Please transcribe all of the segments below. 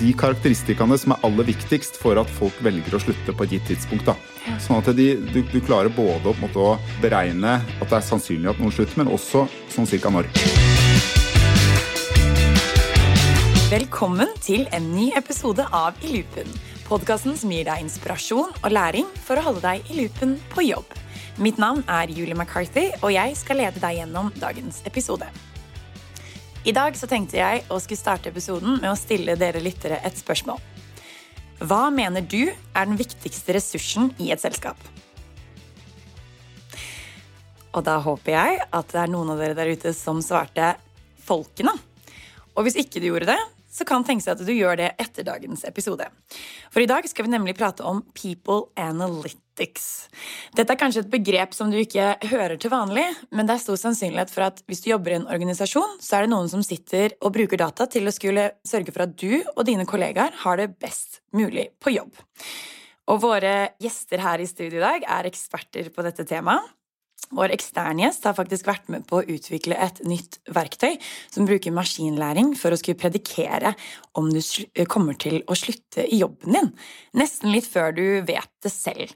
de karakteristikkene som er aller viktigst for at folk velger å slutte på et gitt tidspunkt. Da. Sånn at de, du, du, klarer både å, å beregne at det er sannsynlig at noen slutter, men også sånn cirka når. Velkommen til en ny episode av I loopen. Podkasten som gir deg inspirasjon og læring for å holde deg i loopen på jobb. Mitt navn er Julie McCarthy, og jeg skal lede deg gjennom dagens episode. I dag så tenkte jeg å skulle starte episoden med å stille dere lyttere et spørsmål. Hva mener du er den viktigste ressursen i et selskap? Og da håper jeg at det er noen av dere der ute som svarte folkene. Og hvis ikke du gjorde det, så kan tenke seg at du gjør det etter dagens episode. For i dag skal vi nemlig prate om People Analytics. Dette er kanskje et begrep som du ikke hører til vanlig, men det er stor sannsynlighet for at hvis du jobber i en organisasjon, så er det noen som sitter og bruker data til å skulle sørge for at du og dine kollegaer har det best mulig på jobb. Og våre gjester her i studio i dag er eksperter på dette temaet. Vår eksterne gjest har faktisk vært med på å utvikle et nytt verktøy som bruker maskinlæring for å skulle predikere om du kommer til å slutte i jobben din. Nesten litt før du vet det selv.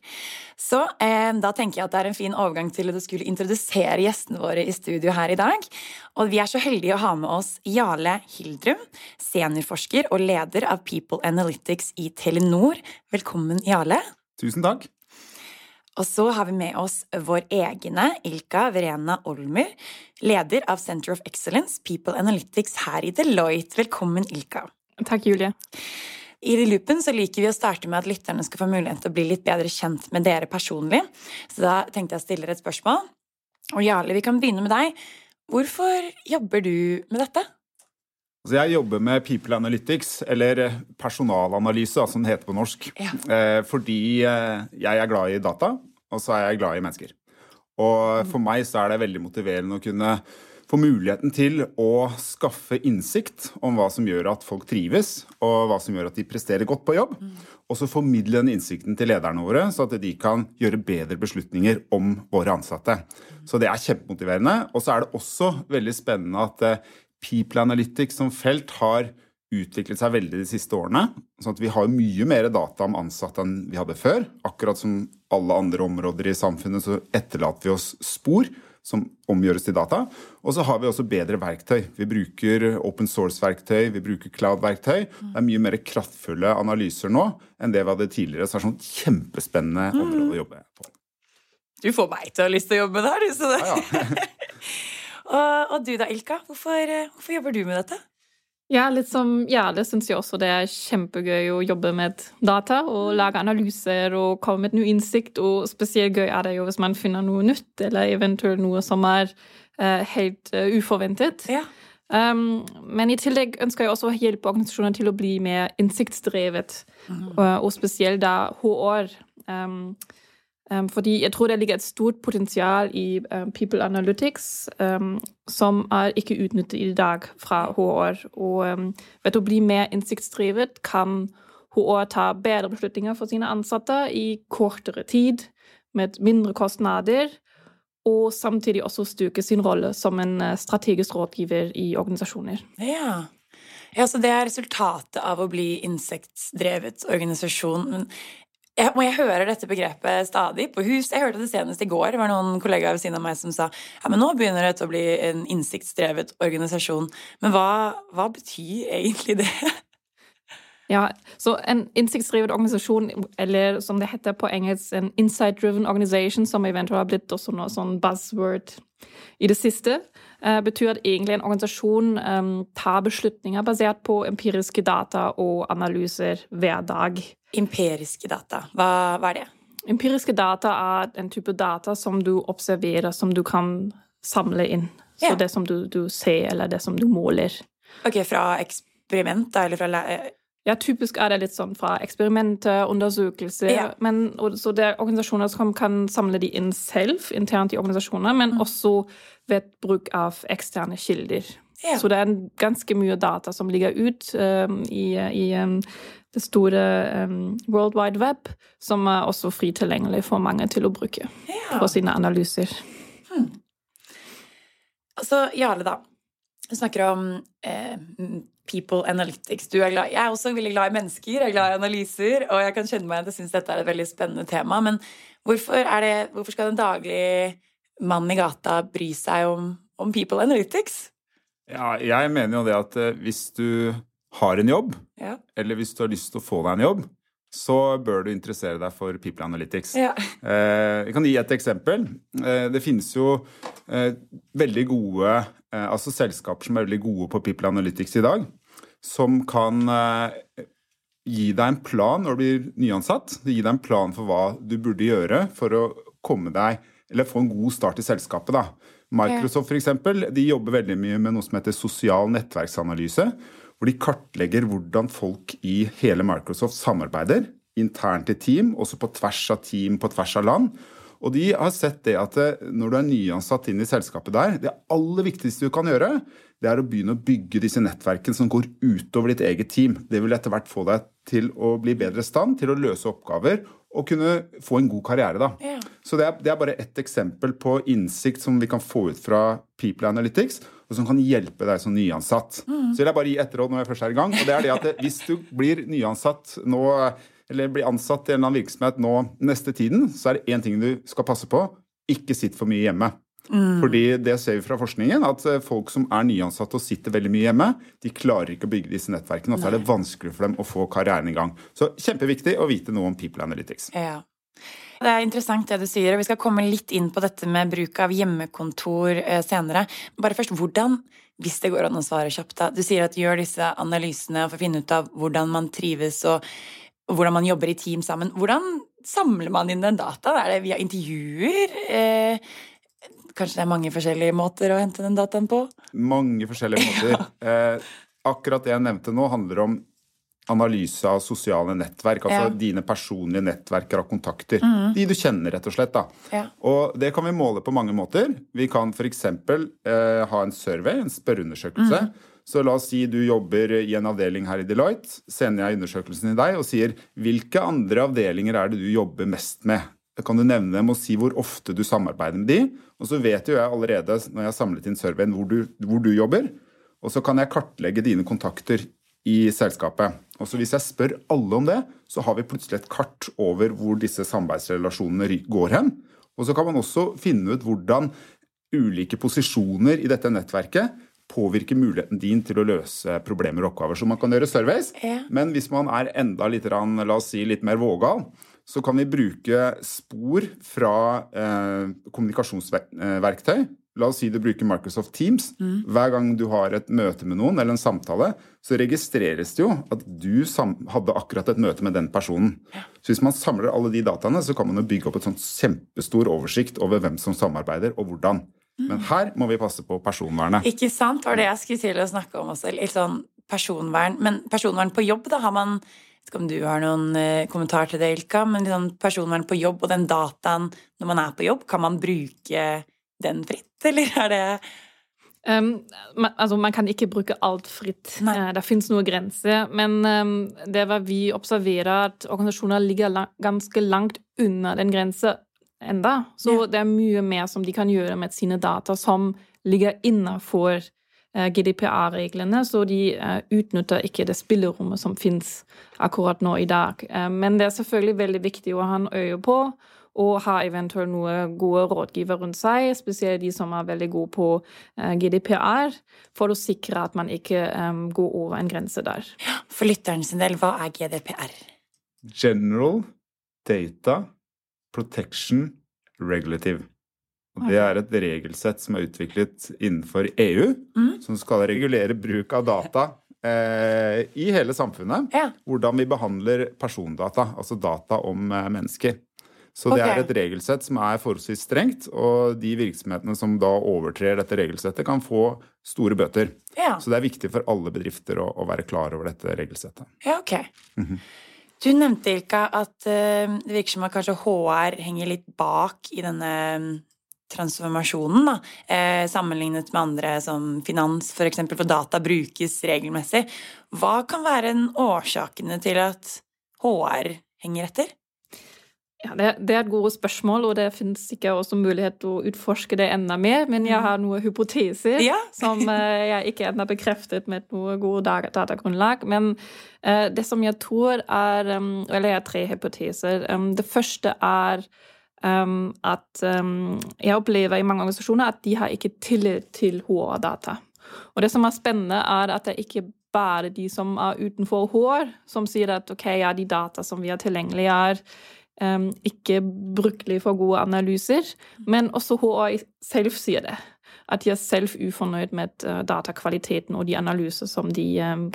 Så eh, da tenker jeg at det er en fin overgang til å skulle introdusere gjestene våre i studio her i dag. Og vi er så heldige å ha med oss Jarle Hildrum, seniorforsker og leder av People Analytics i Telenor. Velkommen, Jarle. Tusen takk. Og så har vi med oss vår egne Ilka Verena Olmer, leder av Center of Excellence People Analytics her i Deloitte. Velkommen, Ilka. Takk, Julie. I Loopen så liker vi å starte med at lytterne skal få mulighet til å bli litt bedre kjent med dere personlig. Så da tenkte jeg å stille dere et spørsmål. Og Jarle, vi kan begynne med deg. Hvorfor jobber du med dette? Altså jeg jobber med People Analytics, eller personalanalyse, som det heter på norsk. Ja. Eh, fordi eh, jeg er glad i data, og så er jeg glad i mennesker. Og for meg så er det veldig motiverende å kunne få muligheten til å skaffe innsikt om hva som gjør at folk trives, og hva som gjør at de presterer godt på jobb. Og så formidle den innsikten til lederne våre, så at de kan gjøre bedre beslutninger om våre ansatte. Så det er kjempemotiverende. Og så er det også veldig spennende at eh, People Analytics som felt har utviklet seg veldig de siste årene. sånn at Vi har mye mer data om ansatte enn vi hadde før. Akkurat som alle andre områder i samfunnet så etterlater vi oss spor som omgjøres til data. Og så har vi også bedre verktøy. Vi bruker open source-verktøy, vi bruker cloud-verktøy. Det er mye mer kraftfulle analyser nå enn det vi hadde tidligere. Så det er sånn kjempespennende område å jobbe på. Du får meg til å ha lyst til å jobbe der, du. Så det. Ja, ja. Og, og, du da, Ilka? Hvorfor, eh, hvorfor, jobber du med dette? Ja, litt som Jarle syns jeg også det er kjempegøy å jobbe med data og mm. lage analyser og komme med ny innsikt. Og spesielt gøy er det jo hvis man finner noe nytt, eller eventuelt noe som er uh, helt uh, uforventet. Ja. Um, men i tillegg ønsker jeg også å hjelpe organisasjoner til å bli mer innsiktsdrevet, mm. og, og spesielt da HR. Um, Um, fordi jeg tror det ligger et stort potensial i People Analytics som er ikke utnyttet i dag fra HR. Og ved å bli mer innsiktsdrevet kan HR ta bedre beslutninger for sine ansatte i kortere tid, med mindre kostnader, og samtidig også styrke sin rolle som en uh, strategisk rådgiver i organisasjoner. Ja. Ja, så Det er resultatet av å bli insektdrevet organisasjon. Men jeg, jeg hører dette begrepet stadig på hus. Jeg hørte det senest i går. Det var noen kollegaer ved siden av meg som sa ja, men nå begynner dette å bli en innsiktsdrevet organisasjon. Men hva, hva betyr egentlig det? Ja, så En innsiktsdrevet organisasjon, eller som det heter på engelsk, en insight-driven organization, som eventuelt har blitt også noe sånn buzzword i det siste, betyr at egentlig en organisasjon um, tar beslutninger basert på empiriske data og analyser hver dag. Empiriske data, hva, hva er det? Empiriske data er en type data som du observerer, som du kan samle inn. Så ja. det som du, du, ser, eller det som du måler. Ok, Fra eksperiment, eller fra ja, typisk er det litt sånn fra eksperimenter, undersøkelser ja. men, Så det er organisasjoner som kan samle de inn selv, internt i organisasjoner, men mm. også ved bruk av eksterne kilder. Ja. Så det er ganske mye data som ligger ut um, i, i um, det store um, World Wide Web, som er også fri tilgjengelig for mange til å bruke ja. for sine analyser. Hmm. Altså, Jarle, da. Du snakker om eh, people analytics. Du er glad, jeg er også veldig glad i mennesker, jeg er glad i analyser, og jeg kan kjenne meg at jeg syns dette er et veldig spennende tema. Men hvorfor, det, hvorfor skal den daglige mannen i gata bry seg om, om people analytics? Ja, jeg mener jo det at eh, hvis du har en jobb, ja. eller hvis du har lyst til å få deg en jobb, så bør du interessere deg for People Analytics. Ja. Eh, jeg kan gi et eksempel. Eh, det finnes jo eh, veldig gode altså selskaper som er veldig gode på People Analytics i dag, som kan eh, gi deg en plan når du blir nyansatt. Gi deg en plan for hva du burde gjøre for å komme deg, eller få en god start i selskapet. da. Microsoft for eksempel, de jobber veldig mye med noe som heter sosial nettverksanalyse hvor de kartlegger hvordan folk i hele Microsoft samarbeider internt i team, også på tvers av team, på tvers av land. Og de har sett det at eh, når du er nyansatt inn i selskapet der, det aller viktigste du kan gjøre, det er å begynne å bygge disse nettverkene som går utover ditt eget team. Det vil etter hvert få deg til å bli bedre i stand til å løse oppgaver og kunne få en god karriere. da. Ja. Så det er, det er bare ett eksempel på innsikt som vi kan få ut fra People Analytics, og som kan hjelpe deg som nyansatt. Mm. Så vil jeg bare gi et råd når jeg først er i gang. og det er det at Hvis du blir nyansatt nå, eller blir ansatt i en eller annen virksomhet nå neste tiden, så er det én ting du skal passe på. Ikke sitt for mye hjemme. Mm. Fordi det ser vi fra forskningen, at eh, folk som er nyansatte og sitter veldig mye hjemme, de klarer ikke å bygge disse nettverkene, og så er det vanskelig for dem å få karrieren i gang. Så kjempeviktig å vite noe om People Analytics. Ja. Det er interessant det du sier, og vi skal komme litt inn på dette med bruk av hjemmekontor eh, senere. Bare først, hvordan, hvis det går an å svare kjapt, da. Du sier at gjør disse analysene for å finne ut av hvordan man trives og, og hvordan man jobber i team sammen. Hvordan samler man inn den dataen? Er det via intervjuer? Eh, Kanskje det er mange forskjellige måter å hente den dataen på? Mange forskjellige måter. eh, akkurat det jeg nevnte nå, handler om analyse av sosiale nettverk. Altså ja. dine personlige nettverker av kontakter. Mm. De du kjenner, rett og slett. da. Ja. Og det kan vi måle på mange måter. Vi kan f.eks. Eh, ha en survey, en spørreundersøkelse. Mm. Så la oss si du jobber i en avdeling her i Deloitte. Sender jeg undersøkelsen til deg og sier hvilke andre avdelinger er det du jobber mest med? kan du nevne dem og si hvor ofte du samarbeider med de. Og så vet jo jeg allerede, når jeg har samlet inn surveyen, hvor du, hvor du jobber. Og så kan jeg kartlegge dine kontakter i selskapet. Og så Hvis jeg spør alle om det, så har vi plutselig et kart over hvor disse samarbeidsrelasjonene går hen. Og så kan man også finne ut hvordan ulike posisjoner i dette nettverket påvirker muligheten din til å løse problemer og oppgaver. Så man kan gjøre surveys, ja. men hvis man er enda litt, la oss si, litt mer vågal, så kan vi bruke spor fra eh, kommunikasjonsverktøy. La oss si du bruker Microsoft Teams. Mm. Hver gang du har et møte med noen, eller en samtale, så registreres det jo at du hadde akkurat et møte med den personen. Ja. Så hvis man samler alle de dataene, så kan man jo bygge opp et sånt kjempestor oversikt over hvem som samarbeider, og hvordan. Men her må vi passe på personvernet. Ikke sant, var det jeg skulle til å snakke om også. Litt sånn personvern. Men personvern på jobb, da har man jeg vet ikke om du har noen eh, kommentar til det, Ilka, men liksom personvern på jobb og den dataen når man er på jobb, kan man bruke den fritt, eller er det um, man, altså man kan ikke bruke alt fritt. Uh, det fins noen grenser. Men um, det var vi observerer at organisasjoner ligger lang, ganske langt unna den grensa enda. Så ja. det er mye mer som de kan gjøre med sine data som ligger innafor Eh, GDPR-reglene, så de eh, utnytter ikke det spillerommet som fins akkurat nå i dag. Eh, men det er selvfølgelig veldig viktig å ha en øye på og ha eventuelt noen gode rådgiver rundt seg, spesielt de som er veldig gode på GDPR, for å sikre at man ikke går over en grense der. For lytteren sin del, hva er GDPR? General Data Protection Regulative. Og det er et regelsett som er utviklet innenfor EU, mm. som skal regulere bruk av data eh, i hele samfunnet. Ja. Hvordan vi behandler persondata, altså data om eh, mennesker. Så det okay. er et regelsett som er forholdsvis strengt, og de virksomhetene som da overtrer dette regelsettet, kan få store bøter. Ja. Så det er viktig for alle bedrifter å, å være klar over dette regelsettet. Ja, ok. Mm -hmm. Du nevnte, Ilka, at uh, det virker som at kanskje HR henger litt bak i denne transformasjonen, da, eh, sammenlignet med andre som finans, f.eks. For, for data brukes regelmessig. Hva kan være årsakene til at HR henger etter? Ja, det, det, er et godt spørsmål, og det finnes sikkert også mulighet til å utforske det enda mer. Men jeg har noen hypoteser ja. som uh, jeg ikke ennå bekreftet med noe godt datagrunnlag. Men uh, det som jeg tror er um, Eller jeg har tre hypoteser. Um, det første er um, at um, jeg opplever i mange organisasjoner at de har ikke tillit til HR-data. Og det som er spennende, er at det ikke bare de som er utenfor HR, som sier at ok, ja, de data som vi har tilgjengelig, er ikke brukelig for gode analyser. Men også HI selv sier det. At de er selv ufornøyd med uh, datakvaliteten og de analyser som de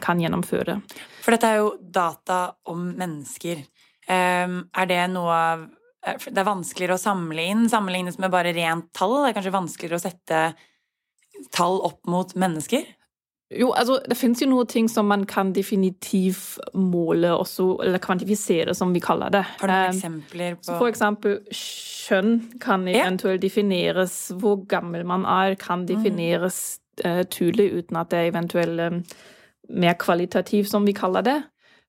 kan gjennomføre. For dette er jo data om mennesker. Er det noe av Det er vanskeligere å samle inn, sammenlignes med bare rent tall? Det er kanskje vanskeligere å sette tall opp mot mennesker? Jo, altså det finnes jo noen ting som man kan definitivt måle også, eller kvantifisere, som vi kaller det. Har du noen eksempler på For eksempel kjønn kan eventuelt defineres. Hvor gammel man er, kan defineres uh, tydelig uten at det er eventuelt um, mer kvalitativ, som vi kaller det.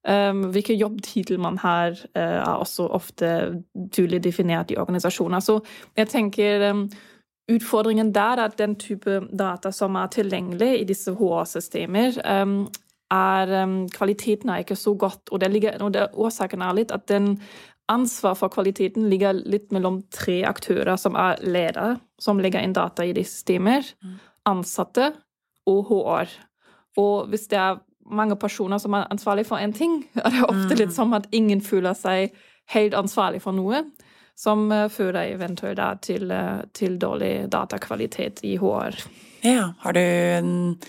Um, hvilken jobbtittel man har, uh, er også ofte tydelig definert i organisasjoner. Så jeg tenker um, Utfordringen der er at den type data som er tilgjengelig i disse HR-systemer, um, er um, Kvaliteten er ikke så godt. Og, det ligger, og det, årsaken er litt at den ansvar for kvaliteten ligger litt mellom tre aktører, som er ledere, som legger inn data i disse systemer, mm. ansatte og HR. Og hvis det er mange personer som er ansvarlig for én ting, er det ofte litt mm. som at ingen føler seg helt ansvarlig for noe som eh, fører eventuelt til, eh, til, dårlig datakvalitet i HR. Ja, Har du et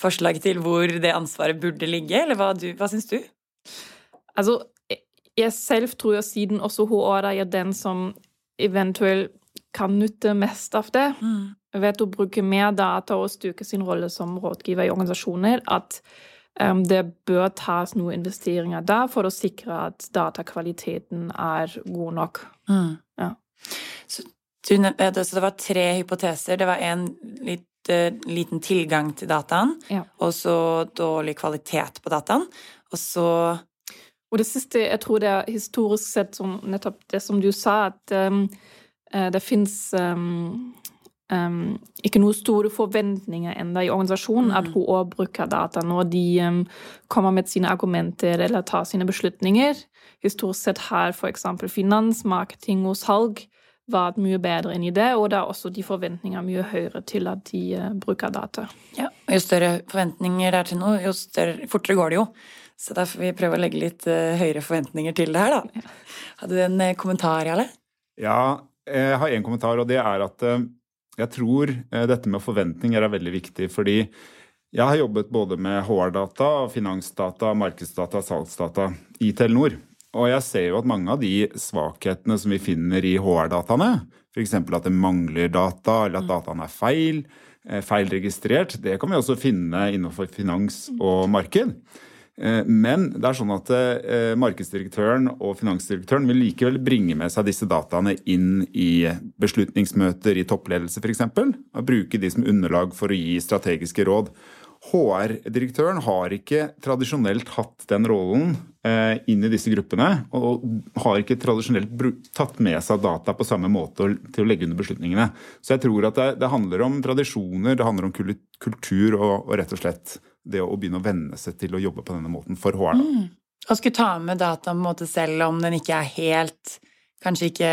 forslag til hvor det ansvaret burde ligge, eller hva, du, hva syns du? Altså, jeg selv tror jeg siden også HR er den som eventuelt kan nytte mest av det. Mm. Ved å bruke mer data og styrke sin rolle som rådgiver i organisasjoner, at det bør tas noen investeringer der for å sikre at datakvaliteten er god nok. Mm. Ja. Så, du, så, det var tre hypoteser. Det var en litt, uh, liten tilgang til dataen, ja. og så dårlig kvalitet på dataen, og så Og det siste, jeg tror det er historisk sett som nettopp det som du sa, at um, det fins um, um, ikke noen store forventninger enda i organisasjonen mm. at hun òg bruker data når de um, kommer med sine argumenter eller tar sine beslutninger. Historisk sett har f.eks. finans, marketing og salg vært mye bedre enn i det, og da er også de forventningene mye høyere til at de uh, bruker data. Ja, og Jo større forventninger det er til noe, jo større, fortere går det jo. Så da får vi prøve å legge litt uh, høyere forventninger til det her, da. Ja. Hadde du en uh, kommentar, Jarle? Ja, jeg har en kommentar, og det er at jeg tror eh, dette med forventninger er veldig viktig, fordi jeg har jobbet både med HR-data, finansdata, markedsdata, salgsdata i Telenor. Og jeg ser jo at mange av de svakhetene som vi finner i HR-dataene, f.eks. at det mangler data, eller at mm. dataene er feil, feil feilregistrert, det kan vi også finne innenfor finans og marked. Eh, men det er sånn at eh, markedsdirektøren og finansdirektøren vil likevel bringe med seg disse dataene inn i beslutningsmøter i toppledelse f.eks. Bruke de som underlag for å gi strategiske råd. HR-direktøren har ikke tradisjonelt hatt den rollen eh, inn i disse gruppene, og har ikke tradisjonelt tatt med seg data på samme måte til å legge under beslutningene. Så jeg tror at det, det handler om tradisjoner, det handler om kultur og, og rett og slett det å begynne å venne seg til å jobbe på denne måten for HR. Mm. Og skulle ta med data på en måte selv om den ikke er helt Kanskje ikke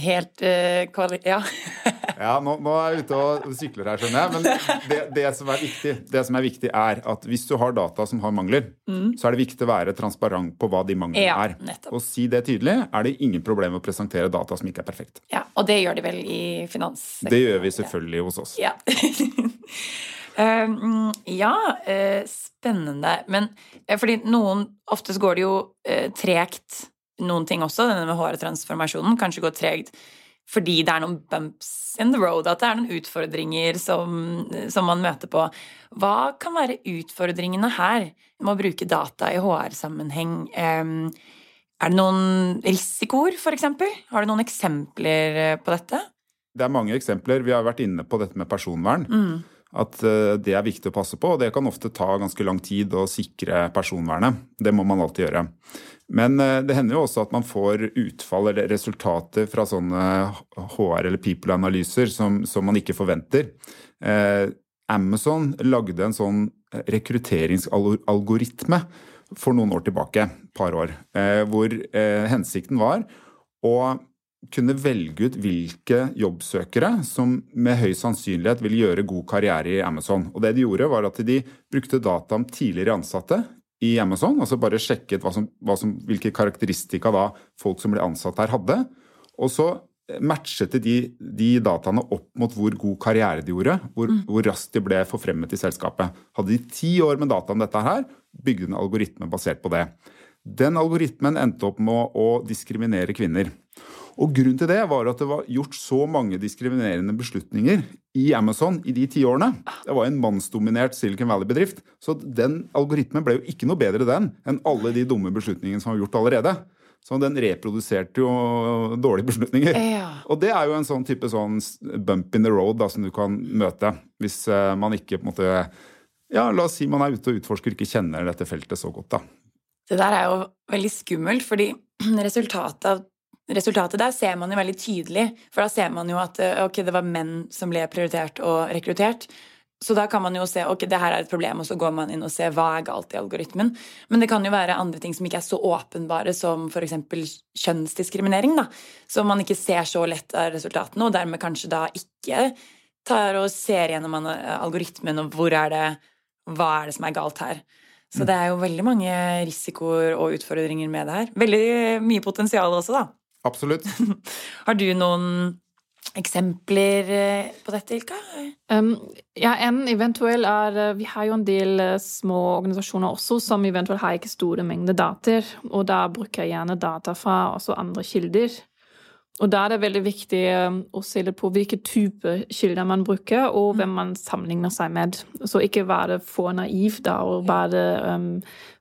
helt øh, kvali... Ja. ja, nå, nå, er jeg ute og sykler her, skjønner jeg. Men det, det, som viktig, det, som er viktig, er at hvis du har data som har mangler, mm. så er det viktig å være transparent på hva de manglene ja, er. Nettopp. Og si det tydelig, er det ingen problem å presentere data som ikke er perfekt. Ja, Og det gjør de vel i finanssektoren? Det gjør vi selvfølgelig hos oss. Ja. Uh, ja, uh, spennende. Men uh, fordi noen Oftest går det jo tregt, noen ting også. Denne med hårtransformasjonen kanskje går tregt fordi det er noen bumps in the road, at det er noen utfordringer som, som man møter på. Hva kan være utfordringene her med å bruke data i HR-sammenheng? Er det noen risikoer, eksempel? Har du noen eksempler på dette? Det er mange eksempler. Vi har vært inne på dette med personvern. Mm. At eh, det er viktig å passe på, og det kan ofte ta ganske lang tid å sikre personvernet. Det må man alltid gjøre. Men eh, det hender jo også at man får utfall eller resultater fra sånne HR- eller people-analyser som, som, man ikke forventer. Eh, Amazon lagde en sånn rekrutteringsalgoritme for noen år tilbake, et par år, hvor hensikten var å kunne velge ut hvilke jobbsøkere som med høy sannsynlighet ville gjøre god karriere i Amazon. Og det de gjorde, var at de brukte data om tidligere ansatte i Amazon. Altså bare sjekket hva som, hva som, hvilke karakteristika da folk som ble ansatt her, hadde. Og så matchet de, de dataene opp mot hvor god karriere de gjorde, hvor, mm. hvor, raskt de ble forfremmet i selskapet. Hadde de ti år med data om dette her, bygde en algoritme basert på det. Den algoritmen endte opp med å diskriminere kvinner. Og Grunnen til det var at det var gjort så mange diskriminerende beslutninger i Amazon i de ti årene. Det var en mannsdominert Silicon Valley-bedrift. Så den algoritmen ble jo ikke noe bedre den enn alle de dumme beslutningene som var gjort allerede. Så den reproduserte jo dårlige beslutninger. Ja. Og det er jo en sånn type sånn bump in the road da, som du kan møte hvis eh, man ikke på en måte Ja, la oss si man er ute og utforsker ikke kjenner dette feltet så godt, da. Det der er jo veldig skummelt, fordi resultatet av Resultatet der ser man jo veldig tydelig, for da ser man jo at eh, ok, det var menn som ble prioritert og rekruttert. Så da kan man jo se ok, det her er et problem, og så går man inn og ser hva er galt i algoritmen. Men det kan jo være andre ting som ikke er så åpenbare, som f.eks. kjønnsdiskriminering. da, Så man ikke ser så lett av resultatene, og dermed kanskje da ikke tar og ser gjennom algoritmen og hvor er det, hva er det som er galt her. Så mm. det er jo veldig mange risikoer og utfordringer med det her. Veldig mye potensial også, da. Absolutt. Har du noen eksempler eh, på dette, Ilka? Um, ja, en eventuell er eh, Vi har jo en del eh, små organisasjoner også som eventuelt har ikke store mengder data, og da bruker jeg gjerne data fra også andre kilder. Og da er det veldig viktig å se litt på hvilke type kilder man bruker, og hvem man sammenligner seg med. Så ikke være for naiv da, og bare um,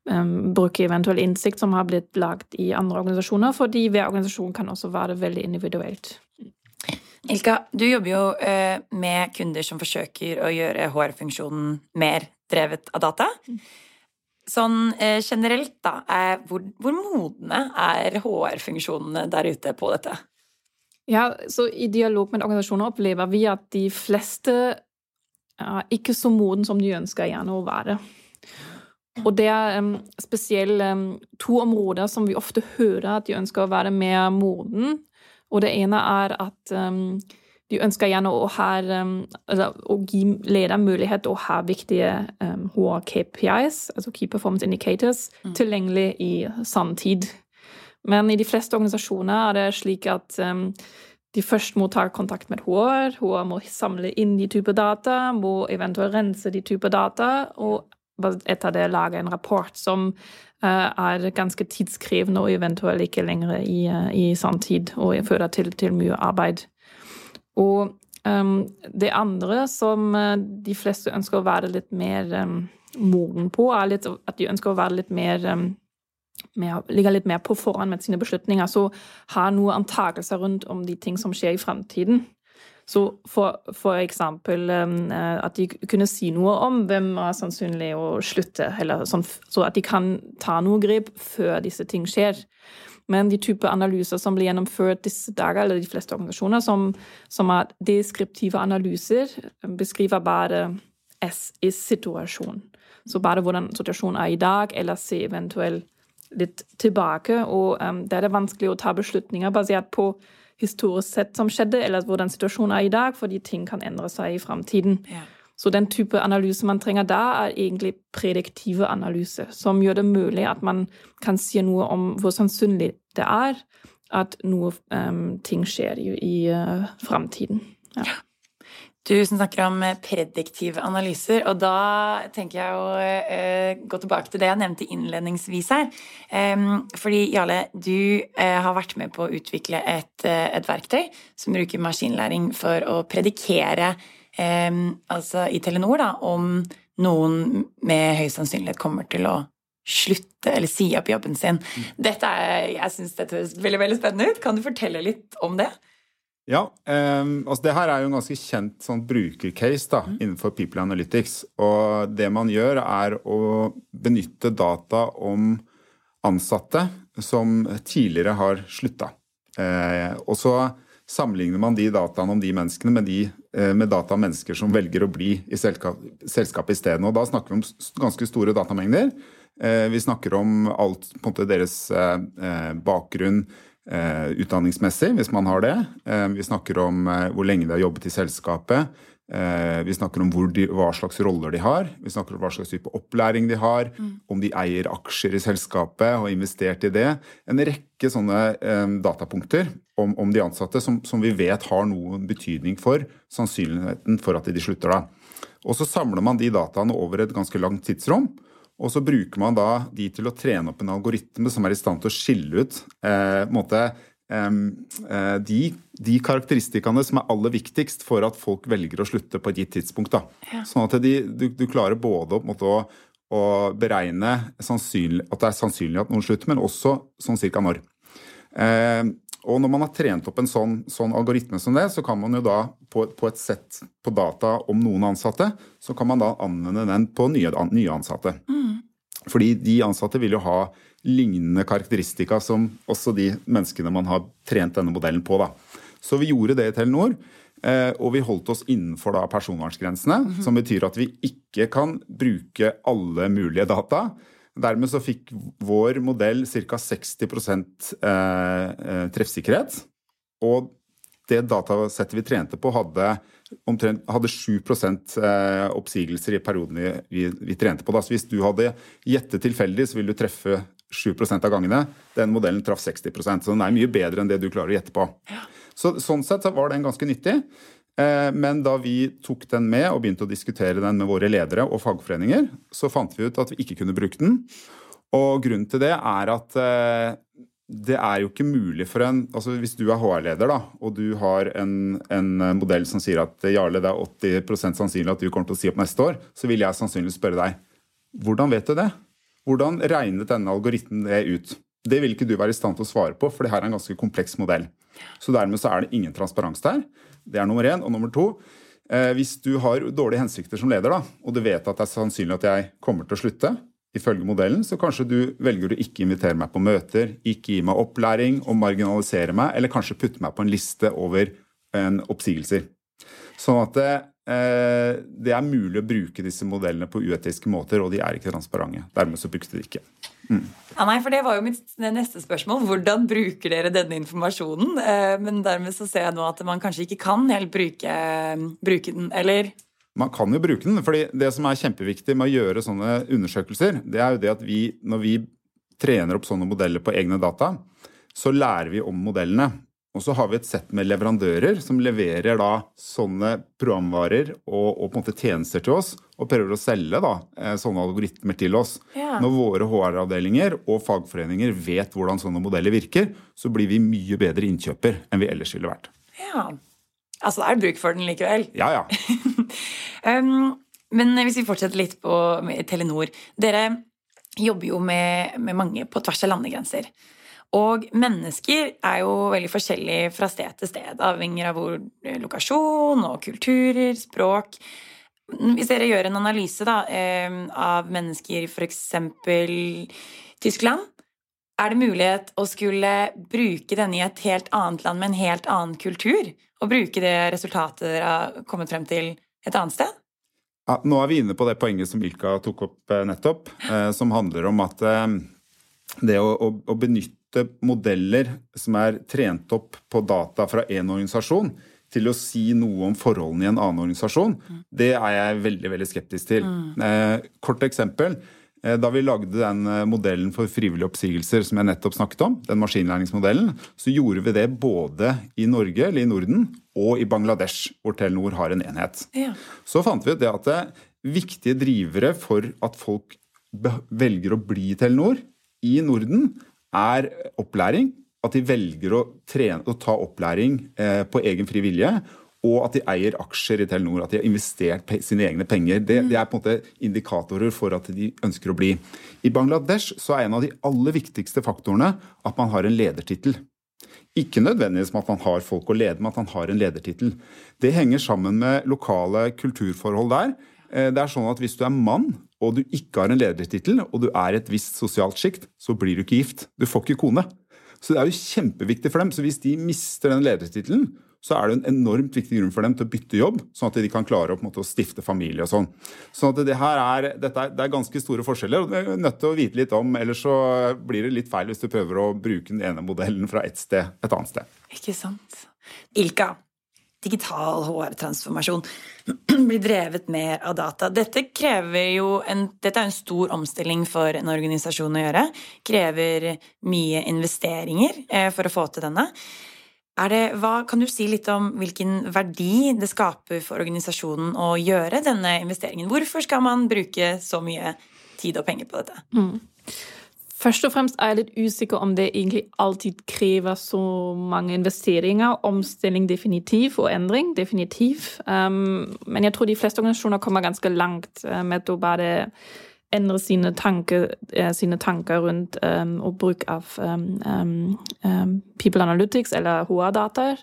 um, bruke eventuell innsikt som har blitt lagd i andre organisasjoner, fordi hver organisasjon kan også være veldig individuelt. Ilka, du jobber jo uh, med kunder som forsøker å gjøre HR-funksjonen mer drevet av data. Sånn uh, generelt, da, er, hvor, hvor modne er HR-funksjonene der ute på dette? Ja, så I dialog med organisasjoner opplever vi at de fleste er ikke så moden som de ønsker gjerne å være. Og det er um, spesielt um, to områder som vi ofte hører at de ønsker å være mer moden. Og det ene er at um, de ønsker gjerne å, ha, altså, å gi leder mulighet til å ha viktige um, KPIs, altså Key Performance Indicators, mm. tilgjengelig i sanntid. Men i de fleste organisasjoner er det slik at de først må ta kontakt med HR. HR må samle inn de typer data, må eventuelt rense de typer data, og etter det lage en rapport som uh, er ganske tidskrevende og eventuelt ikke lenger i, uh, i sanntid og fører til, til, mye arbeid. Og um, det andre som uh, de fleste ønsker å være litt mer um, moden på, er litt, at de ønsker å være litt mer um, med, ligge litt mer på forhånd med sine beslutninger, så har noen antakelser rundt om de ting som skjer i fremtiden. Så for, for, eksempel um, eh, at de kunne si noe om hvem er sannsynlig å slutte, sånn, så at de kan ta noe grep før disse ting skjer. Men de type analyser som blir gjennomført disse dager, eller de fleste organisasjoner, som, som er deskriptive analyser, beskriver bare S i situasjon. Så bare hvordan situasjonen er i dag, eller se eventuelt litt tilbake. Og um, da er det vanskelig å ta beslutninger basert på historisk sett som skjedde, eller hvordan situasjonen er i dag, fordi ting kan endre seg i framtiden. Ja. Så den type analyse man trenger da, er egentlig prediktive analyse, som gjør det mulig at man kan si noe om hvor sannsynlig det er at noe um, ting skjer i, i uh, framtiden. Ja. Du som snakker om eh, prediktive analyser, og da tenker jeg å eh, gå tilbake til det jeg nevnte innledningsvis her. Eh, fordi Jarle, du eh, har vært med på å utvikle et, et, verktøy som bruker maskinlæring for å predikere altså i Telenor da, om noen med høy sannsynlighet kommer til å slutte eller si opp jobben sin. Mm. Dette er, jeg syns dette høres veldig, veldig spennende ut. Kan du fortelle litt om det? Ja, eh, altså det her er jo en ganske kjent sånn brukercase da, innenfor People Analytics. Og det man gjør, er å benytte data om ansatte som tidligere har slutta. Eh, og så sammenligner man de dataene om de menneskene med, de, eh, med data om mennesker som velger å bli i selskapet selskap isteden. Og da snakker vi om ganske store datamengder. Eh, vi snakker om alt på en måte deres bakgrunn utdanningsmessig, hvis man har det. Eh, vi snakker om eh, hvor lenge de har jobbet i selskapet. Vi snakker om de, hva slags roller de har. Vi snakker om hva slags type opplæring de har. Mm. Om de eier aksjer i selskapet og har investert i det. En rekke sånne datapunkter om, om de ansatte som, som, vi vet har noen betydning for sannsynligheten for at de slutter da. Og så samler man de dataene over et ganske langt tidsrom. Og så bruker man da de til å trene opp en algoritme som er i stand til å skille ut eh, måte, eh, de, de, karakteristikkene som er aller viktigst for at folk velger å slutte på et gitt tidspunkt. Ja. Sånn at de, du, du, klarer både måte, å, å, beregne at det er sannsynlig at noen slutter, men også sånn cirka når. Eh, og når man har trent opp en sånn, sånn, algoritme som det, så kan man jo da på, på, et sett på data om noen ansatte, så kan man da anvende den på nye, nye ansatte. Mm. Fordi de ansatte vil jo ha lignende karakteristika som også de menneskene man har trent denne modellen på. Da. Så vi gjorde det i Telenor. Eh, og vi holdt oss innenfor da personvernsgrensene, mm -hmm. som betyr at vi ikke kan bruke alle mulige data. Dermed så fikk vår modell ca. 60 eh, eh, treffsikkerhet. Og det datasettet vi trente på, hadde omtrent hadde 7 eh, oppsigelser i perioden vi, vi, vi, trente på. Da. Så hvis du hadde gjettet tilfeldig, så ville du treffe 7% av gangene. Den modellen traff 60% så den er mye bedre enn det du klarer å gjette på. Ja. Så, sånn sett var den ganske nyttig. Eh, men da vi tok den med og begynte å diskutere den med våre ledere og fagforeninger, så fant vi ut at vi ikke kunne bruke den. Og grunnen til det er at eh, det er jo ikke mulig for en altså Hvis du er HR-leder da, og du har en, en, modell som sier at Jarle, det er 80% sannsynlig at du kommer til å si opp neste år, så vil jeg sannsynligvis spørre deg hvordan vet du det? Hvordan regnet denne algoritmen det ut? Det vil ikke du være i stand til å svare på, for det her er en ganske kompleks modell. Så dermed så er det ingen transparens der. Det er nummer én. Og nummer to, eh, hvis du har dårlige hensikter som leder, da, og du vet at det er sannsynlig at jeg kommer til å slutte, ifølge modellen, så kanskje du velger å ikke invitere meg på møter, ikke gi meg opplæring og marginalisere meg, eller kanskje putte meg på en liste over en oppsigelser. Sånn at det, eh, er mulig å bruke disse modellene på uetiske måter, og de er ikke transparente. Dermed så brukte de ikke. Mm. Ja, nei, for Det var jo mitt neste spørsmål. Hvordan bruker dere denne informasjonen? Eh, men dermed så ser jeg nå at man kanskje ikke kan helt bruke, bruke den. Eller man kan jo bruke den. fordi det som er kjempeviktig med å gjøre sånne undersøkelser, det er jo det at vi, når vi trener opp sånne modeller på egne data, så lærer vi om modellene. Og så har vi et sett med leverandører som leverer da sånne programvarer og, og på en måte tjenester til oss, og prøver å selge da eh, sånne algoritmer til oss. Ja. Når våre HR-avdelinger og fagforeninger vet hvordan sånne modeller virker, så blir vi mye bedre innkjøper enn vi ellers ville vært. Ja, Altså, det er bruk for den likevel. Ja, ja. um, men hvis vi fortsetter litt på Telenor. Dere jobber jo med, med, mange på tvers av landegrenser. Og mennesker er jo veldig forskjellige fra sted til sted, avhengig av hvor eh, lokasjon og kulturer, språk. Hvis dere gjør en analyse da, av mennesker i f.eks. Tyskland, er det mulighet å skulle bruke denne i et helt annet land med en helt annen kultur? Og bruke det resultatet dere har kommet frem til, et annet sted? Ja, nå er vi inne på det poenget som Ilka tok opp eh, nettopp, eh, som handler om at eh, det å, å, å, benytte modeller som er trent opp på data fra én organisasjon, til å si noe om forholdene i en annen organisasjon, det er jeg veldig veldig skeptisk til. Mm. Eh, kort eksempel. Eh, da vi lagde den eh, modellen for frivillige oppsigelser som jeg nettopp snakket om, den maskinlæringsmodellen, så gjorde vi det både i Norge, eller i Norden, og i Bangladesh, hvor Telenor har en enhet. Ja. Så fant vi ut det at det viktige drivere for at folk velger å bli i Telenor i Norden, er opplæring. At de velger å, trene, å ta opplæring eh, på egen fri vilje og at de eier aksjer i Telenor, at de har investert sine egne penger. Det, det, er på en måte indikatorer for at de ønsker å bli. I Bangladesh så er en av de aller viktigste faktorene at man har en ledertittel. Ikke nødvendigvis med at man har folk å lede, men at man har en ledertittel. Det henger sammen med lokale kulturforhold der. Eh, det er sånn at Hvis du er mann og du ikke har en ledertittel, og du er i et visst sosialt sjikt, så blir du ikke gift. Du får ikke kone. Så det er jo kjempeviktig for dem. Så hvis de mister den ledertittelen, så er det en enormt viktig grunn for dem til å bytte jobb, sånn at de kan klare å, måte, å stifte familie og sånn. Sånn det er, det er ganske store forskjeller, og du er nødt til å vite litt om, ellers så blir det litt feil hvis du prøver å bruke den ene modellen fra ett sted et annet sted. Ikke sant. Ilka, digital HR-transformasjon blir drevet mer av data. Dette, en, dette er en stor omstilling for en organisasjon å gjøre. Krever mye investeringer eh, for å få til denne. Det, hva, kan du si litt om hvilken verdi det skaper for organisasjonen å gjøre denne investeringen? Hvorfor skal man bruke så mye tid og penger på dette? Mm. Først og fremst er jeg litt usikker om det egentlig alltid krever så mange investeringer. Omstilling definitiv, og endring definitiv. Um, men jeg tror de fleste organisasjoner kommer ganske langt uh, med å bare endre sine tanker, eh, sine tanker rundt um, og bruk av um, um, People Analytics eller HR-data.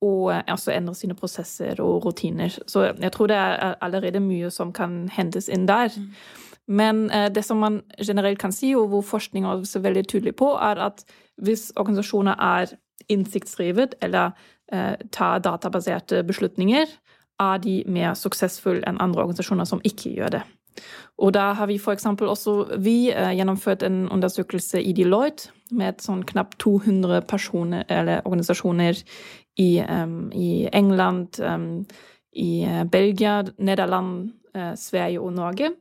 Og også endre sine prosesser og rutiner. Så jeg tror det er allerede mye som kan hentes inn der. Mm. Men uh, det som man generelt kan si, og hvor forskning er også veldig tydelig på, er at hvis organisasjoner er innsiktsdrevet eller eh, tar databaserte beslutninger, er de mer suksessfulle enn andre organisasjoner som ikke gjør det. Og da har vi f.eks. også vi eh, gjennomført en undersøkelse i Deloitte med sånn knapt 200 personer eller organisasjoner i, um, i England, um, i Belgia, Nederland, eh, Sverige og Norge,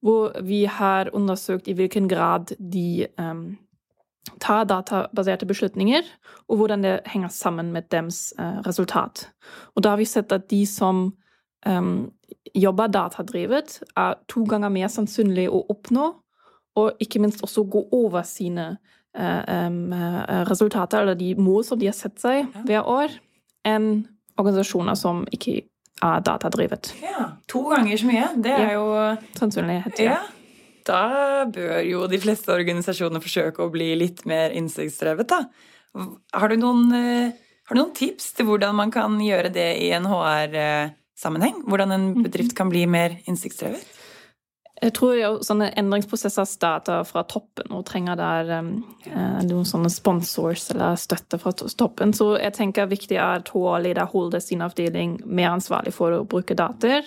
hvor vi har undersøkt i hvilken grad de um, tar databaserte beslutninger, og hvordan det henger sammen med deres uh, resultat. Og da har vi sett at de som um, jobber datadrevet, er to ganger mer sannsynlig å oppnå, og ikke minst også gå over sine uh, um, resultater, eller de mål som de har sett seg hver år, enn organisasjoner som ikke er datadrivet. Ja, To ganger så mye. Det er ja. jo Sannsynlighet, ja. ja. Da bør jo de fleste organisasjoner forsøke å bli litt mer innsiktsdrevet, da. Har du noen, har du noen tips til hvordan man kan gjøre det i en HR- sammenheng? Hvordan en mhm. bedrift kan bli mer innsiktsdrevet? Jeg tror jo sånne endringsprosesser starter fra toppen og trenger der um, eh, noen sånne sponsors eller støtte fra toppen. Så jeg tenker viktig er at HR-leder holder sin avdeling mer ansvarlig for å bruke data.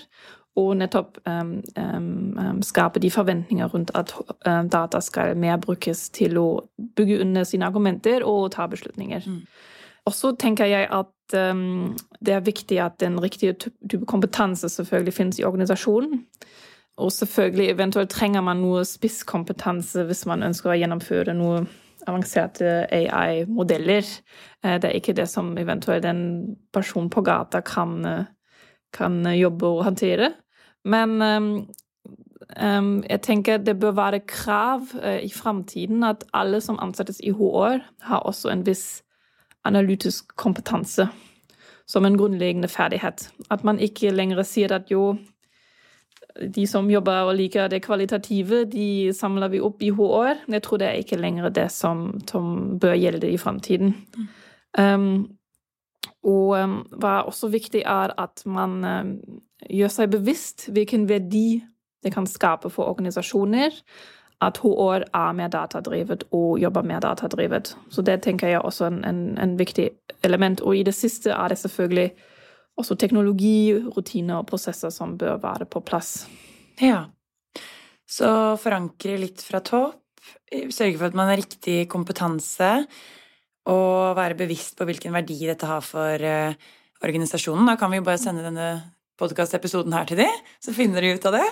Og nettopp um, um, skape de forventninger rundt at um, data skal mer brukes til å bygge under sine argumenter og ta beslutninger. Mm. Og så tenker jeg at um, det er viktig at den riktige type kompetanse selvfølgelig finnes i organisasjonen. Og selvfølgelig eventuelt trenger man noe spisskompetanse hvis man ønsker å gjennomføre noe avanserte AI-modeller. Eh, det er ikke det som eventuelt en person på gata kan, eh, kan jobbe og håndtere. Men um, jeg tenker det bør være krav uh, i framtiden at alle som ansettes i HR, har også en viss analytisk kompetanse som en grunnleggende ferdighet. At man ikke lenger sier at jo, de som jobber og liker det kvalitative, de samler vi opp i HR. Jeg tror det er ikke lenger det som, som bør gjelde i framtiden. Mm. Um, og um, hva også viktig er at man um, gjør seg bevisst hvilken verdi det kan skape for organisasjoner at HR er mer datadrevet og jobber mer datadrevet. Så det tenker jeg er også en, en, en, viktig element. Og i det siste er det selvfølgelig også teknologi, rutiner og prosesser som bør være på plass. Ja. Så forankre litt fra topp. Sørge for at man har riktig kompetanse. Og være bevisst på hvilken verdi dette har for uh, organisasjonen. Da kan vi jo bare sende denne podkastepisoden her til de, så finner de ut av det.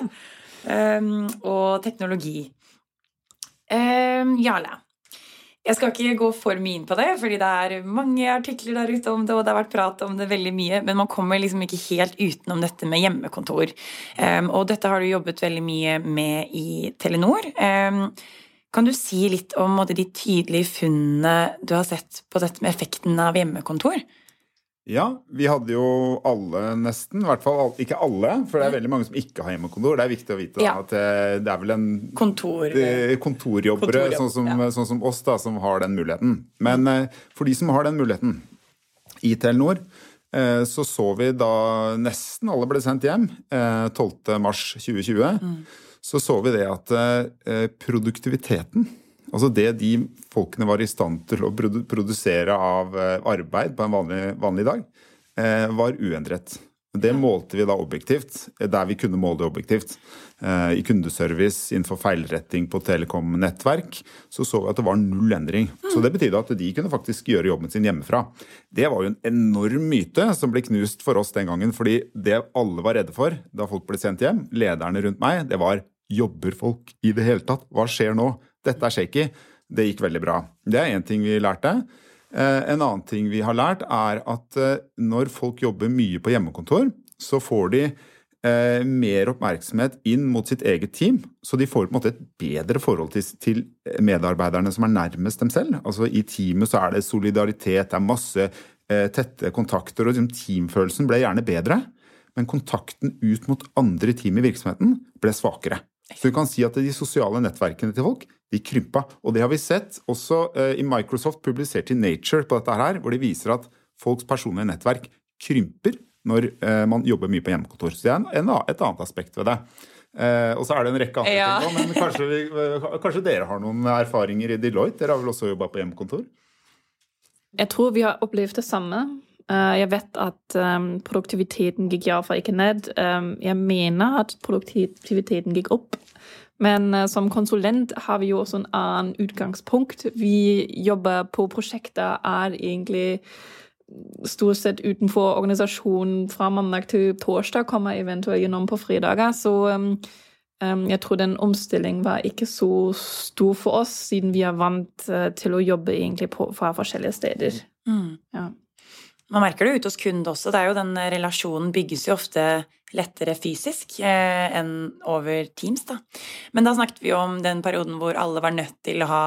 Um, og teknologi. Um, Jarle. Jeg skal ikke gå for mye inn på det, fordi det er mange artikler der ute om det, og det har vært prat om det veldig mye, men man kommer liksom ikke helt utenom dette med hjemmekontor. Um, og dette har du jobbet veldig mye med i Telenor. Um, kan du si litt om de tydelige funnene du har sett på dette med effekten av hjemmekontor? Ja, vi hadde jo alle nesten. I hvert fall ikke alle, for det er veldig mange som ikke har hjemmekontor. Det er viktig å vite Ja. at eh, det er vel en Kontor. eh, kontorjobbere Kontorjobb, sånn, som, ja. sånn som oss da, som har den muligheten. Men eh, for de som har den muligheten i Telenor, eh, så så vi da nesten alle ble sendt hjem eh, 12. mars 2020. Mm. Så så vi det at produktiviteten, altså det de folkene var i stand til å produsere av eh, arbeid på en vanlig, vanlig dag, eh, var uendret. Det målte vi da objektivt, eh, der vi kunne måle det objektivt. I kundeservice, innenfor feilretting på telekom-nettverk, så så vi at det var null endring. Så det betydde at de kunne faktisk gjøre jobben sin hjemmefra. Det var jo en enorm myte som ble knust for oss den gangen, fordi det alle var redde for da folk ble sendt hjem, lederne rundt meg, det var jobber folk i det hele tatt? Hva skjer nå? Dette er shaky. Det gikk veldig bra. Det er én ting vi lærte. Eh, En annen ting vi har lært, er at eh, når folk jobber mye på hjemmekontor, så får de eh, mer oppmerksomhet inn mot sitt eget team. Så de får på en måte et bedre forhold til, medarbeiderne som er nærmest dem selv. Altså I teamet så er det solidaritet, det er masse tette kontakter, og liksom, teamfølelsen ble gjerne bedre. Men kontakten ut mot andre team i virksomheten ble svakere. Så du kan si at de sosiale nettverkene til folk de krympa. Og det har vi sett også eh, i Microsoft publisert i Nature på dette her, hvor de viser at folks personlige nettverk krymper når eh, man jobber mye på hjemmekontor. Så det er en, en, et annet aspekt ved det. Eh, og så er det en rekke andre Ja. ting òg, men kanskje, vi, eh, kanskje dere har noen erfaringer i Deloitte? Dere har vel også jobba på hjemmekontor? Jeg tror vi har opplevd det samme. Eh, Jeg vet at um, produktiviteten gikk iallfall ikke ned. Um, Jeg mener at produktiviteten gikk opp. Men eh, som konsulent har vi jo også en annen utgangspunkt. Vi jobber på prosjekter er egentlig stort sett utenfor organisasjonen fra mandag til torsdag, kommer eventuelt gjennom på fredager. Så um, jeg tror den omstillingen var ikke så stor for oss, siden vi er vant eh, til å jobbe egentlig på, fra forskjellige steder. Mm. Ja. Man merker det ute hos kunde også. Det er jo den eh, Relasjonen bygges jo ofte lettere fysisk eh, enn over Teams. da. Men da snakket vi om den perioden hvor alle var nødt til å ha,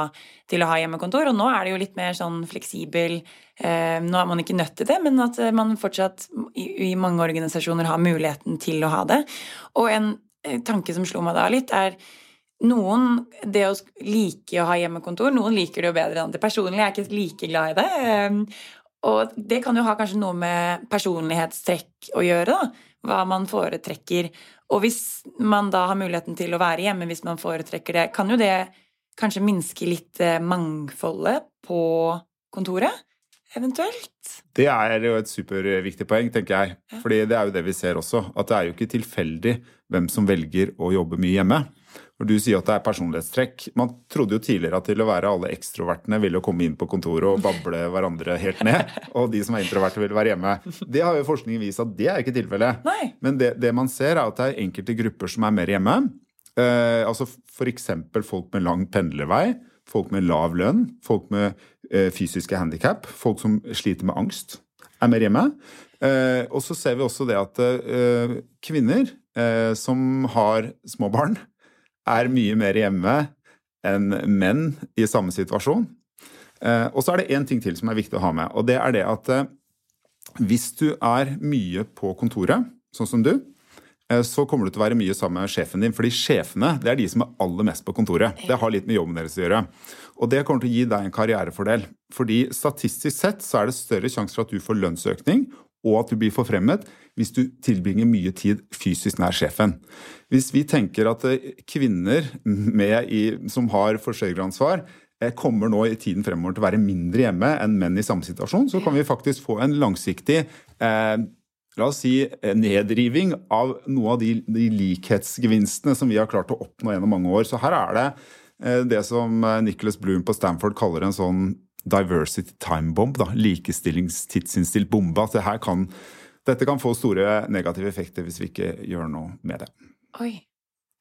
til å ha hjemmekontor. Og nå er det jo litt mer sånn fleksibel eh, Nå er man ikke nødt til det, men at eh, man fortsatt i, i mange organisasjoner har muligheten til å ha det. Og en eh, tanke som slo meg da litt, er noen det å like å ha hjemmekontor, noen liker det jo bedre enn andre. Personlig er jeg ikke like glad i det. Og det kan jo ha kanskje noe med personlighetstrekk å gjøre, da. Hva man foretrekker. Og hvis man da har muligheten til å være hjemme hvis man foretrekker det, kan jo det kanskje minske litt eh, mangfoldet på kontoret? Eventuelt? Det er jo et superviktig poeng, tenker jeg. Fordi det er jo det vi ser også. At det er jo ikke tilfeldig hvem som velger å jobbe mye hjemme. Når du sier at det er personlighetstrekk Man trodde jo tidligere at til å være alle ekstrovertene ville komme inn på kontoret og bable hverandre helt ned, og de som er introverte, ville være hjemme. Det har jo forskningen vist at det er ikke tilfellet. Men det, det man ser, er at det er enkelte grupper som er mer hjemme. Eh, altså F.eks. folk med lang pendlervei, folk med lav lønn, folk med eh, fysiske handikap, folk som sliter med angst, er mer hjemme. Eh, og så ser vi også det at eh, kvinner eh, som har små barn, er mye mer hjemme enn menn i samme situasjon. Eh, og så er det én ting til som er viktig å ha med, og det er det at eh, hvis du er mye på kontoret, sånn som du, så kommer du til å være mye sammen med sjefen din. Fordi sjefene det er de som er aller mest på kontoret. Det har litt med jobben deres å gjøre. Og det kommer til å gi deg en karrierefordel. Fordi statistisk sett så er det større sjanse for at du får lønnsøkning, og at du blir forfremmet hvis du tilbringer mye tid fysisk nær sjefen. Hvis vi tenker at eh, kvinner med i, som har forsørgeransvar, eh, kommer nå i tiden fremover til å være mindre hjemme enn menn i samme situasjon, så kan vi faktisk få en langsiktig eh, la oss si, eh, nedriving av noe av de, de likhetsgevinstene som vi har klart å oppnå gjennom mange år. Så her er det eh, det som eh, Nicholas Bloom på Stanford kaller en sånn diversity time bomb, da, likestillingstidsinnstilt bombe. At det kan, dette kan få store negative effekter hvis vi ikke gjør noe med det. Oi.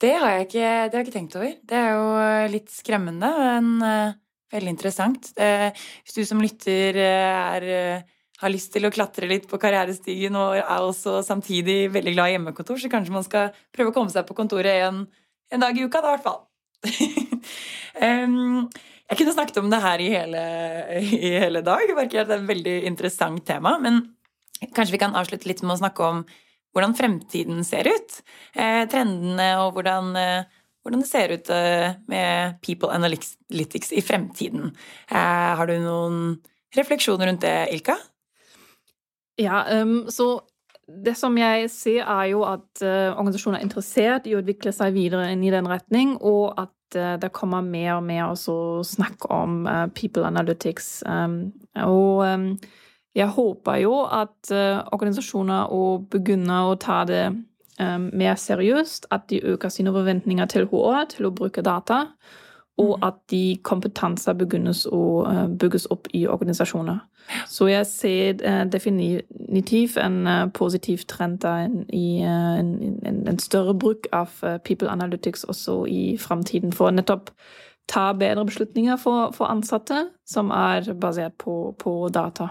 Det har jeg ikke, har jeg ikke tenkt over. Det er jo litt skremmende, men veldig interessant. Hvis du som lytter er, har lyst til å klatre litt på karrierestigen og er også samtidig veldig glad i hjemmekontor, så kanskje man skal prøve å komme seg på kontoret en, en dag i uka, da i hvert fall. um, jeg kunne snakket om det her i hele, i hele dag. Det virker at det er et veldig interessant tema. Men Kanskje vi kan avslutte litt med å snakke om hvordan fremtiden ser ut. Eh, trendene og hvordan, eh, hvordan, det ser ut eh, med People Analytics i fremtiden. Eh, har du noen refleksjoner rundt det, Ilka? Ja, um, så det som jeg ser, er jo at uh, organisasjonen er interessert i å utvikle seg videre inn i den retning, og at uh, det kommer mer og mer snakk om uh, people analytics. Um, og um, jeg håper jo at organisasjoner òg begynner å ta det mer seriøst, at de øker sine forventninger til HR til å bruke data og mm. at de kompetanser begynnes å uh, bygges opp i organisasjoner. Så jeg ser uh, definitivt en uh, positiv trend der i en, en, en, større bruk av people analytics også i framtiden, for nettopp ta bedre beslutninger for, for ansatte som er basert på, på data.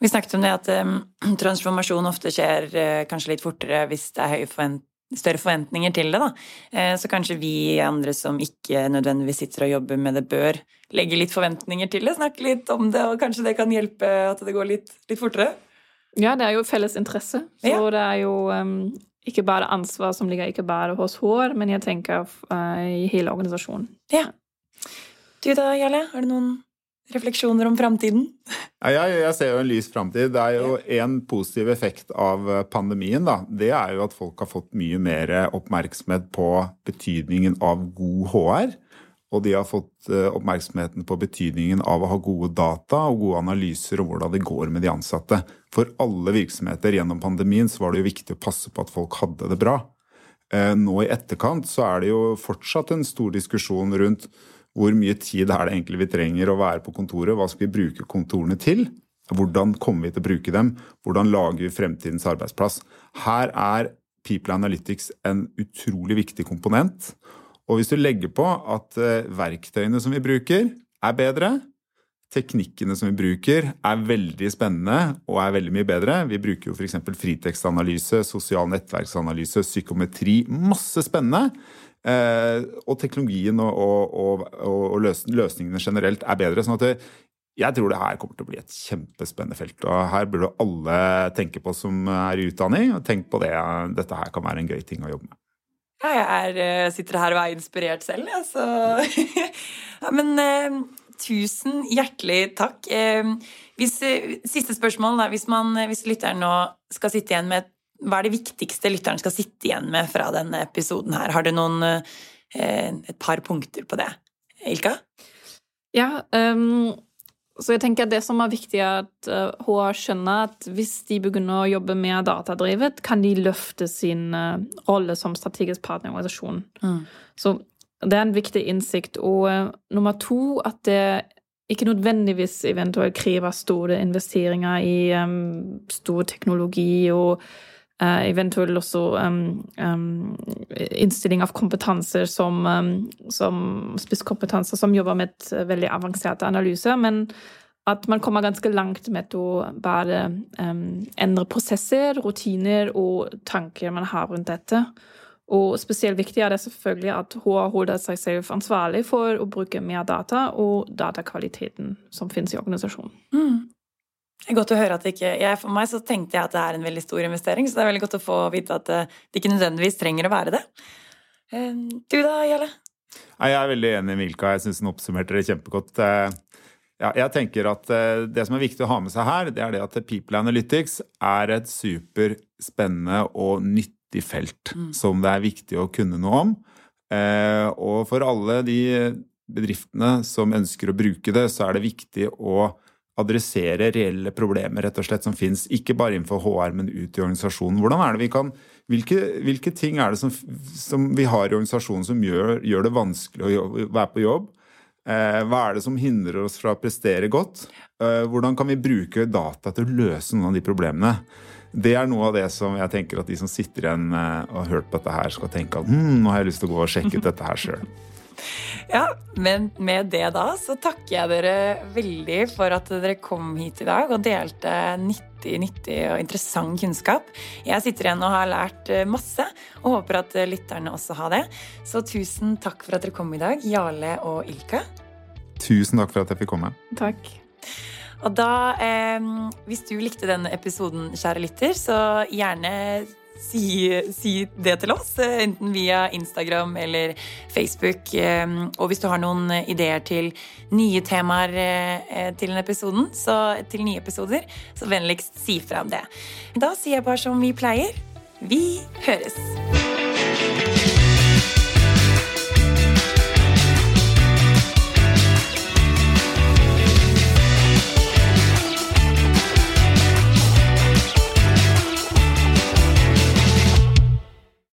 Vi snakket om det at um, transformasjon ofte skjer uh, kanskje litt fortere hvis det er høye forvent større forventninger til det, da. Eh, så kanskje vi andre som ikke nødvendigvis sitter og jobber med det, bør legge litt forventninger til det, snakke litt om det, og kanskje det kan hjelpe at det går litt, litt fortere? Ja, det er jo felles interesse. Så ja. det er jo um, ikke bare ansvar som ligger ikke bare hos hår, men jeg tenker uh, i hele organisasjonen. Ja. Du da, Jarle, har du noen refleksjoner om framtiden? Jeg, jeg, ser jo en lys framtid. Det er jo en positiv effekt av eh, pandemien. Da. Det er jo at folk har fått mye mer oppmerksomhet på betydningen av god HR. Og de har fått eh, oppmerksomheten på betydningen av å ha gode data og gode analyser om hvordan det går med de ansatte. For alle virksomheter gjennom pandemien så var det jo viktig å passe på at folk hadde det bra. Eh, nå i etterkant så er det jo fortsatt en stor diskusjon rundt hvor mye tid er det egentlig vi trenger å være på kontoret? Hva skal vi bruke kontorene til? Hvordan kommer vi til å bruke dem? Hvordan lager vi fremtidens arbeidsplass? Her er People Analytics en utrolig viktig komponent. Og hvis du legger på at eh, verktøyene som vi bruker, er bedre, teknikkene som vi bruker, er veldig spennende og er veldig mye bedre. Vi bruker jo f.eks. fritekstanalyse, sosial nettverksanalyse, psykometri. Masse spennende. Eh, og teknologien og, og, og, og løsningene generelt er bedre. sånn at det, jeg tror det her kommer til å bli et kjempespennende felt. og Her burde alle tenke på som er i utdanning. og Tenk på det. Dette her kan være en gøy ting å jobbe med. Ja, jeg er, eh, sitter her og er inspirert selv, jeg, så ja, Men eh, tusen hjertelig takk. Eh, hvis, eh, siste spørsmål, da. Hvis, man, hvis lytteren nå skal sitte igjen med et hva er det viktigste lytteren skal sitte igjen med fra denne episoden her? Har du noen, eh, et par punkter på det? Ilka? Ja, um, så jeg tenker at det som er viktig, er at hun uh, skjønner at hvis de begynner å jobbe mer datadrevet, kan de løfte sin uh, rolle som strategisk partner i organisasjonen. Mm. Så det er en viktig innsikt. Og uh, nummer to at det ikke nødvendigvis eventuelt krever store investeringer i um, stor teknologi og Uh, eventuelt også um, um, innstilling av kompetanser som, um, som som jobber med et veldig avanserte analyser. Men at man kommer ganske langt med å bare endre prosesser, rutiner og tanker man har rundt dette. Og spesielt viktig er det selvfølgelig at HR holder seg selv ansvarlig for å bruke mer data og datakvaliteten som finnes i organisasjonen. Mm. Godt å høre at det ikke jeg, For meg så tenkte jeg at det er en veldig stor investering, så det er veldig godt å få vite at det, det ikke nødvendigvis trenger å være det. Ehm, du da, Jarle? Jeg er veldig enig med Milka. Jeg syns hun oppsummerte det kjempegodt. Eh, ja, jeg tenker at eh, Det som er viktig å ha med seg her, det er det at People Analytics er et superspennende og nyttig felt mm. som det er viktig å kunne noe om. Eh, og for alle de bedriftene som ønsker å bruke det, så er det viktig å adressere reelle problemer rett og slett som fins, ikke bare innenfor HR, men ut i organisasjonen. Hvordan er det vi kan, Hvilke, hvilke ting er det som, som, vi har i organisasjonen som gjør, gjør det vanskelig å jobbe, være på jobb? Eh, hva er det som hindrer oss fra å prestere godt? Eh, hvordan kan vi bruke data til å løse noen av de problemene? Det er noe av det som jeg tenker at de som sitter igjen eh, og har hørt på dette her, skal tenke at hm, nå har jeg lyst til å gå og sjekke ut dette her sjøl. Ja, men med det da så takker jeg dere veldig for at dere kom hit i dag og delte nyttig, nyttig og interessant kunnskap. Jeg sitter igjen og har lært eh, masse, og håper at lytterne også har det. Så tusen takk for at dere kom i dag, Jarle og Ilka. Tusen takk for at jeg fikk komme. Takk. Og da, eh, hvis du likte denne episoden, kjære lytter, så gjerne si, si, det til oss, eh, enten via Instagram eller Facebook. Eh, og hvis du har noen ideer til nye temaer eh, til, episoden, så, til nye episoder, så vennligst si fra om det. Da sier jeg bare som vi pleier. Vi høres!